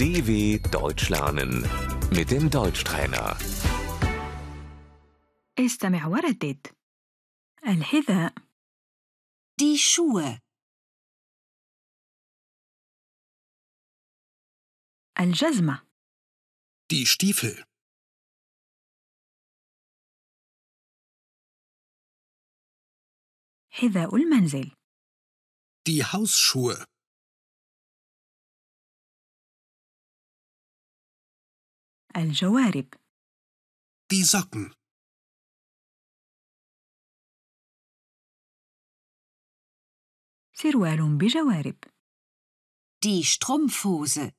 DW Deutsch lernen mit dem Deutschtrainer. استمع وردد الحذاء Die Schuhe. الجزمة Die Stiefel. حذاء المنزل Die Hausschuhe. الجوارب Die Socken. سروال بجوارب Die Strumpfhose.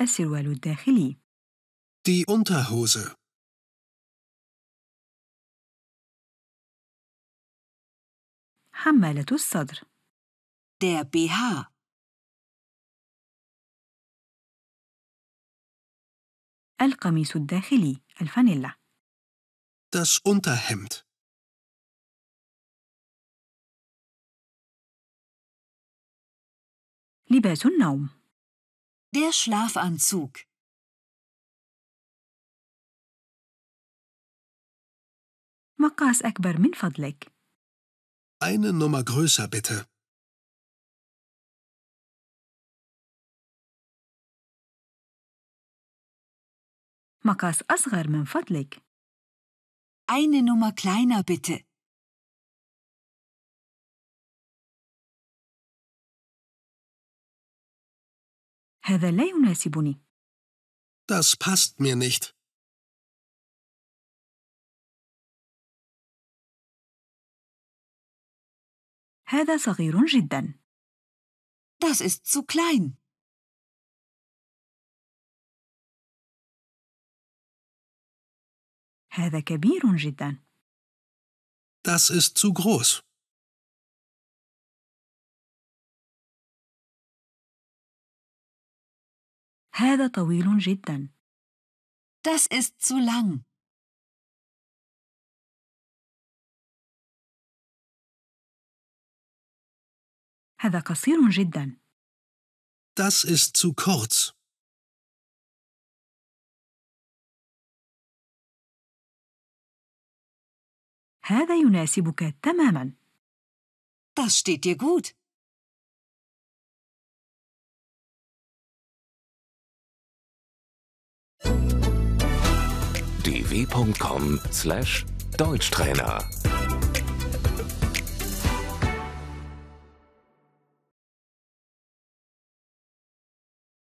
السروال الداخلي Die Unterhose. حمالة الصدر Der BH. القميص الداخلي الفانيلا Das Unterhemd. لباس النوم Der Schlafanzug. مقاس أكبر من فضلك Eine Nummer größer bitte. مقاس أصغر من فضلك Eine Nummer kleiner bitte. هذا لا يناسبني Das passt mir nicht. هذا صغير جدا Das ist zu klein. هذا كبير جدا Das ist zu groß. هذا طويل جدا Das ist zu lang. هذا قصير جدا Das ist zu kurz. هذا يناسبك تماما Das steht dir gut. dw.com/deutschtrainer